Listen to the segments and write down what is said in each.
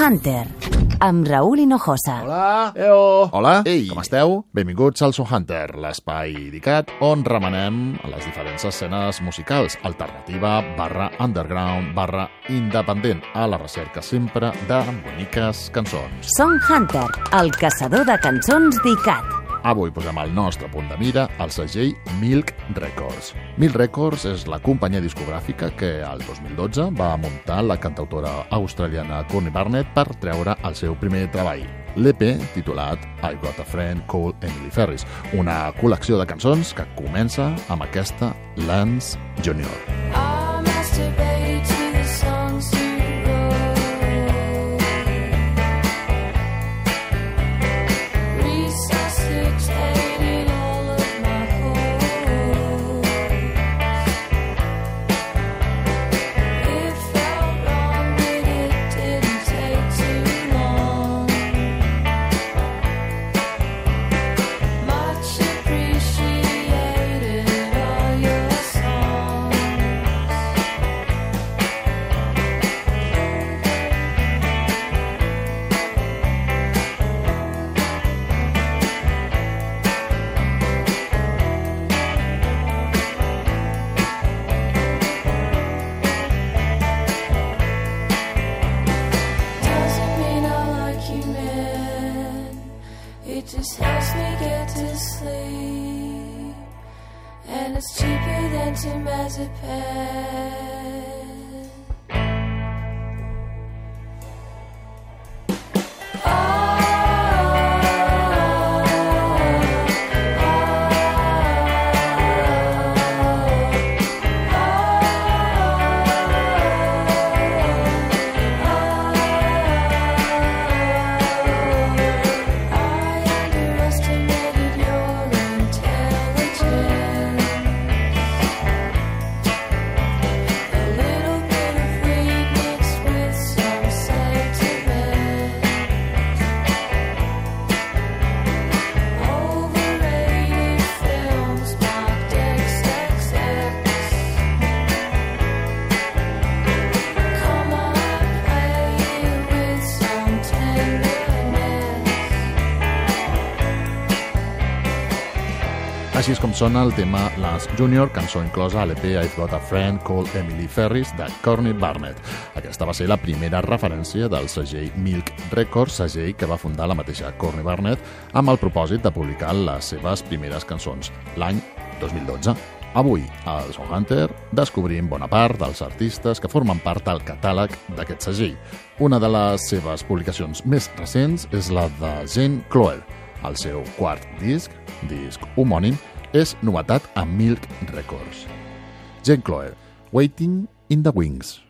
Hunter, amb Raúl Hinojosa. Hola, eo. Hola, Ei. com esteu? Benvinguts al So Hunter, l'espai dedicat on remenem a les diferents escenes musicals, alternativa, barra underground, barra independent, a la recerca sempre de boniques cançons. Song Hunter, el caçador de cançons d'ICAT. Avui posem el nostre punt de mira al segell Milk Records. Milk Records és la companyia discogràfica que el 2012 va muntar la cantautora australiana Courtney Barnett per treure el seu primer treball, l'EP titulat I've Got a Friend Called Emily Ferris, una col·lecció de cançons que comença amb aquesta Lance Junior. I just helps me get to sleep. And it's cheaper than temazepam. Així és com sona el tema Lance Junior, cançó inclosa a l'EP I've Got a Friend Called Emily Ferris de Courtney Barnett. Aquesta va ser la primera referència del segell Milk Records, segell que va fundar la mateixa Courtney Barnett amb el propòsit de publicar les seves primeres cançons, l'any 2012. Avui, al Song Hunter, descobrim bona part dels artistes que formen part del catàleg d'aquest segell. Una de les seves publicacions més recents és la de Jane Cloel. El seu quart disc, disc homònim, és novetat a Milk Records. Jane Cloel, Waiting in the Wings.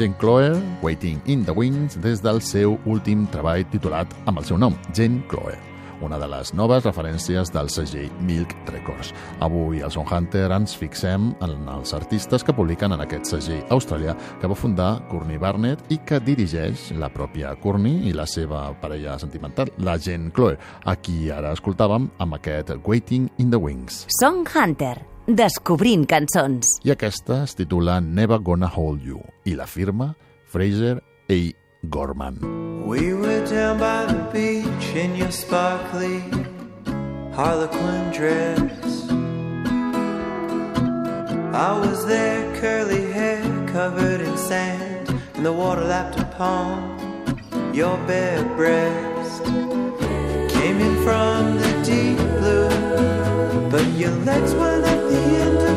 Jane Chloe, Waiting in the Wings, des del seu últim treball titulat amb el seu nom, Jane Chloe, una de les noves referències del segell Milk Records. Avui al Son Hunter ens fixem en els artistes que publiquen en aquest segell australià que va fundar Courtney Barnett i que dirigeix la pròpia Courtney i la seva parella sentimental, la Jane Chloe, a qui ara escoltàvem amb aquest Waiting in the Wings. Song Hunter, descobrint cançons. I aquesta es titula Never Gonna Hold You i la firma Fraser A. Gorman. We were down by the beach in your sparkly harlequin dress. I was there, curly hair covered in sand, and the water lapped upon your bare breast. Came in from the deep blue, but your legs weren't at the end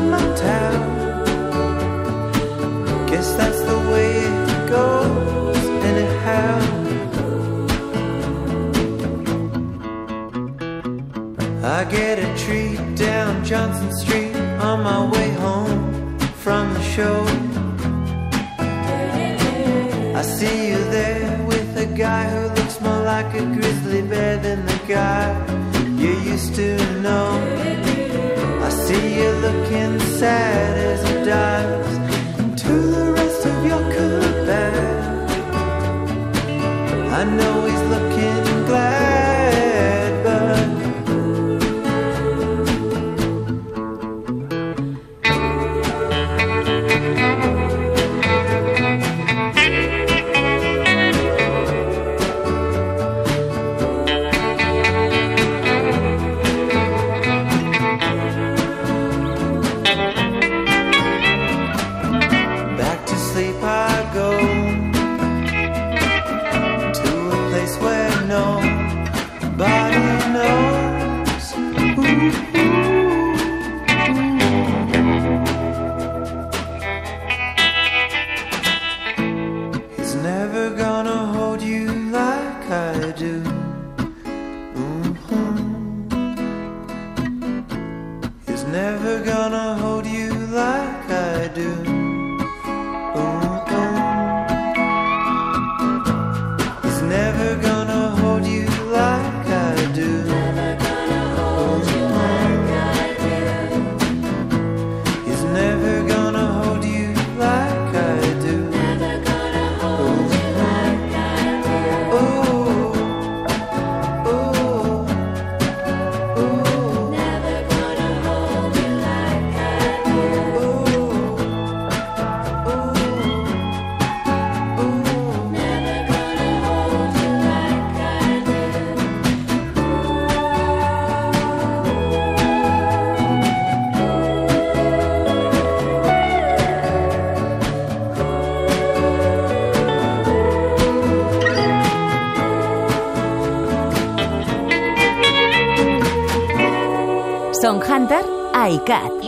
Hunter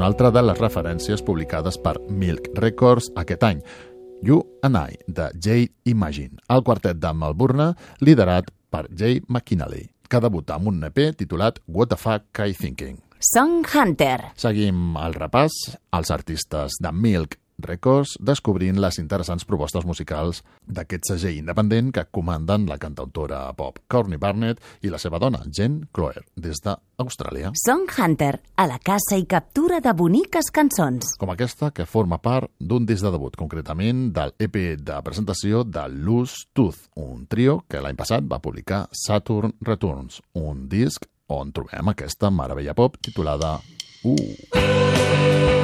una altra de les referències publicades per Milk Records aquest any. You and I, de Jay Imagine, el quartet de Melbourne, liderat per Jay McKinney, que debuta amb un EP titulat What the Fuck I Thinking. Song Hunter. Seguim el repàs als artistes de Milk Records descobrint les interessants propostes musicals d'aquest segell independent que comanden la cantautora pop Courtney Barnett i la seva dona, Jen Cloer, des d'Austràlia. Song Hunter, a la caça i captura de boniques cançons. com aquesta que forma part d'un disc de debut, concretament del EP de presentació de Loose Tooth, un trio que l'any passat va publicar Saturn Returns, un disc on trobem aquesta meravella pop titulada Uh.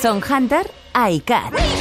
Son Hunter, iCat.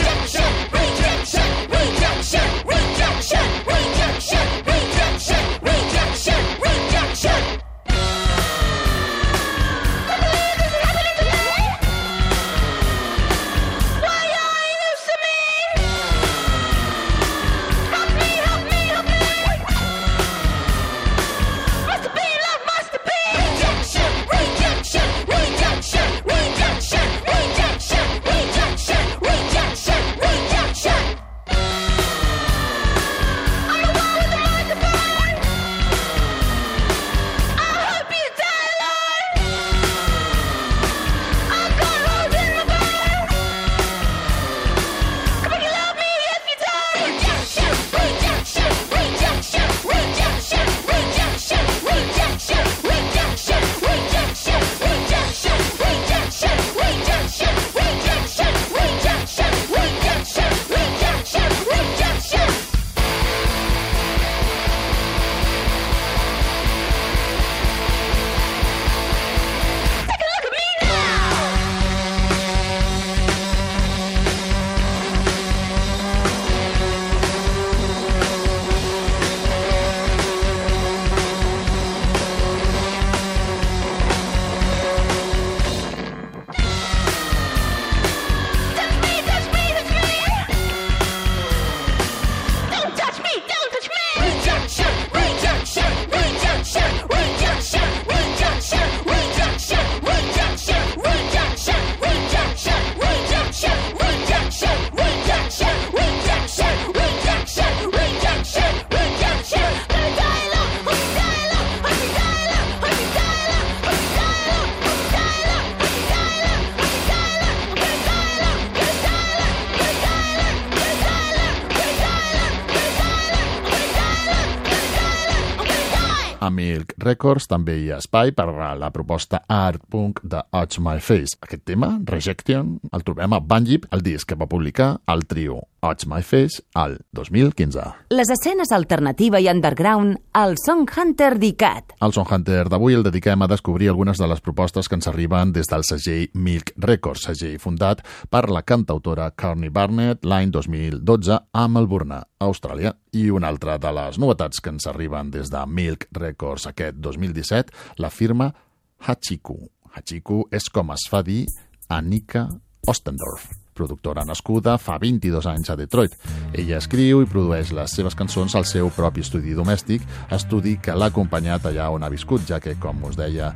Milk Records també hi ha espai per a la proposta art punk de Touch My Face. Aquest tema, Rejection, el trobem a Banjip, el disc que va publicar el trio Touch My Face al 2015. Les escenes alternativa i underground al Song Hunter d'ICAT. Al Son Hunter d'avui el dediquem a descobrir algunes de les propostes que ens arriben des del segell Milk Records, segell fundat per la cantautora Carney Barnett l'any 2012 a Melbourne, Austràlia. I una altra de les novetats que ens arriben des de Milk Records aquest 2017 la firma Hachiku. Hachiku és com es fa dir Annika Ostendorf, productora nascuda fa 22 anys a Detroit. Ella escriu i produeix les seves cançons al seu propi estudi domèstic, estudi que l'ha acompanyat allà on ha viscut, ja que, com us deia,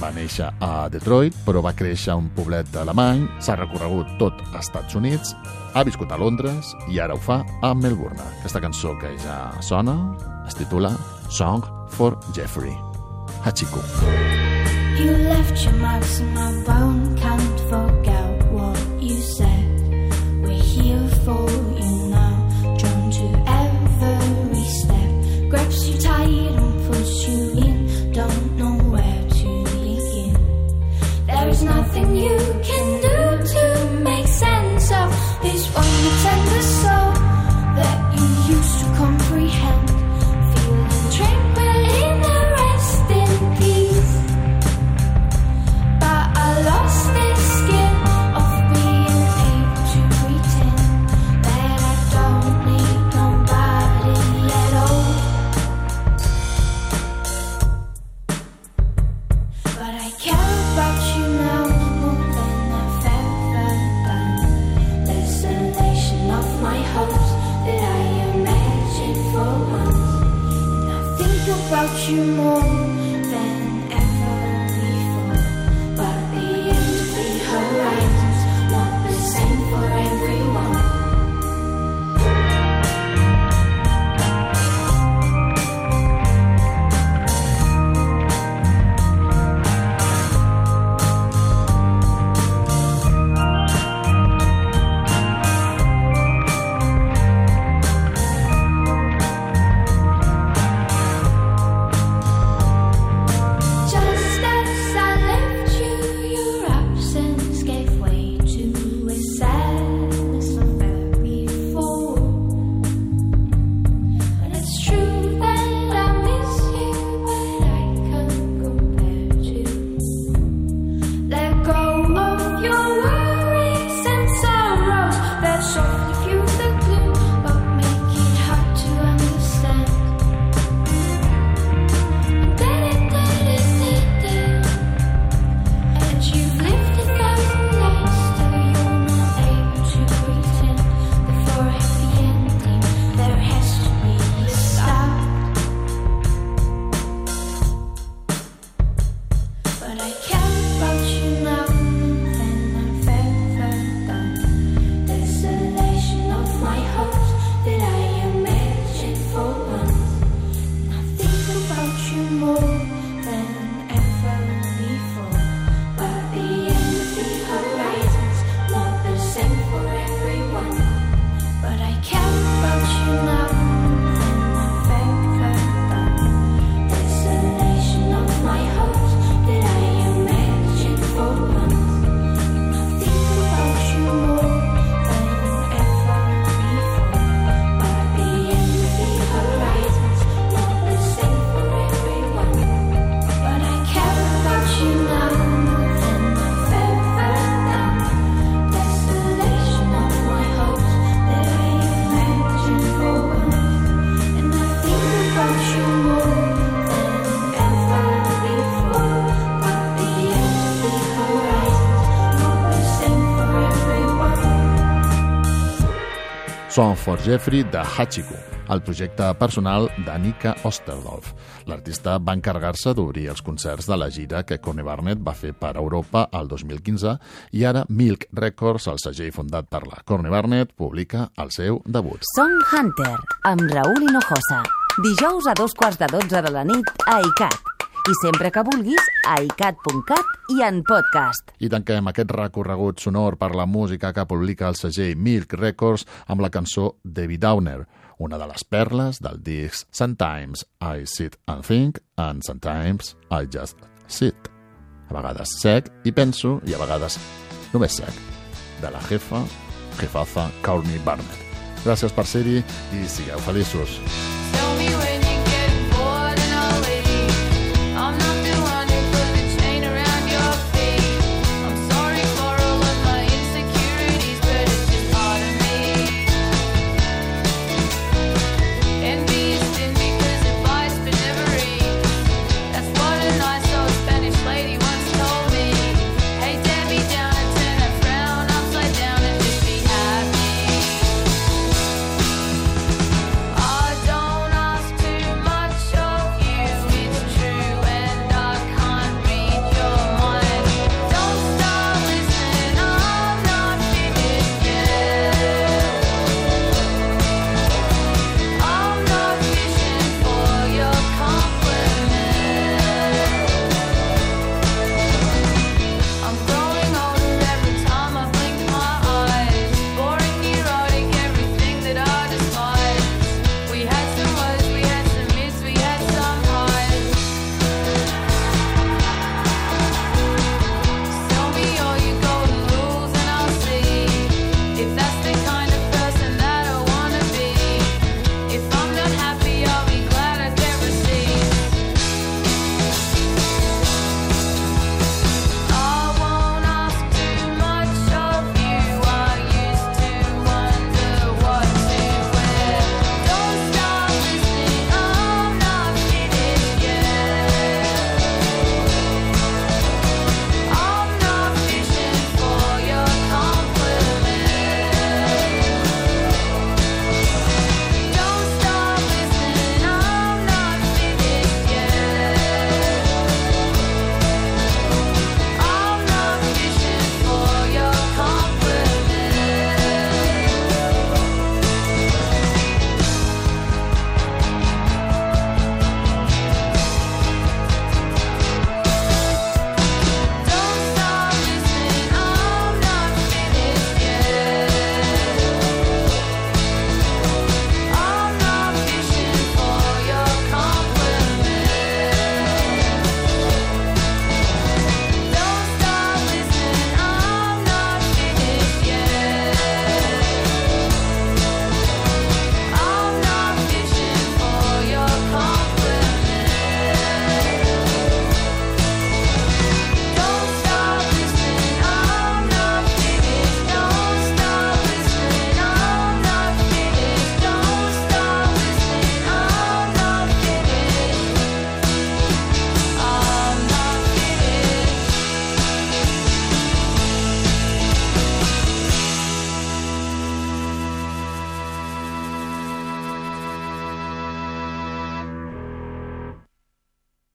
va néixer a Detroit, però va créixer a un poblet alemany, s'ha recorregut tot als Estats Units, ha viscut a Londres i ara ho fa a Melbourne. Aquesta cançó que ja sona es titula Song for Jeffrey. Hachiko. You left your marks in my bone, Song for Jeffrey de Hachiko, el projecte personal d'Annika Osterdorf. L'artista va encarregar-se d'obrir els concerts de la gira que Connie Barnett va fer per Europa el 2015 i ara Milk Records, el segell fundat per la Connie Barnett, publica el seu debut. Song Hunter, amb Raúl Hinojosa. Dijous a dos quarts de dotze de la nit a ICAT. I sempre que vulguis, a icat.cat i en podcast. I tanquem aquest recorregut sonor per la música que publica el segell Milk Records amb la cançó Debbie Downer, una de les perles del disc Sometimes I Sit and Think and Sometimes I Just Sit. A vegades sec i penso i a vegades només sec. De la jefa, jefaza Courtney Barnett. Gràcies per ser-hi i sigueu feliços. Tell me when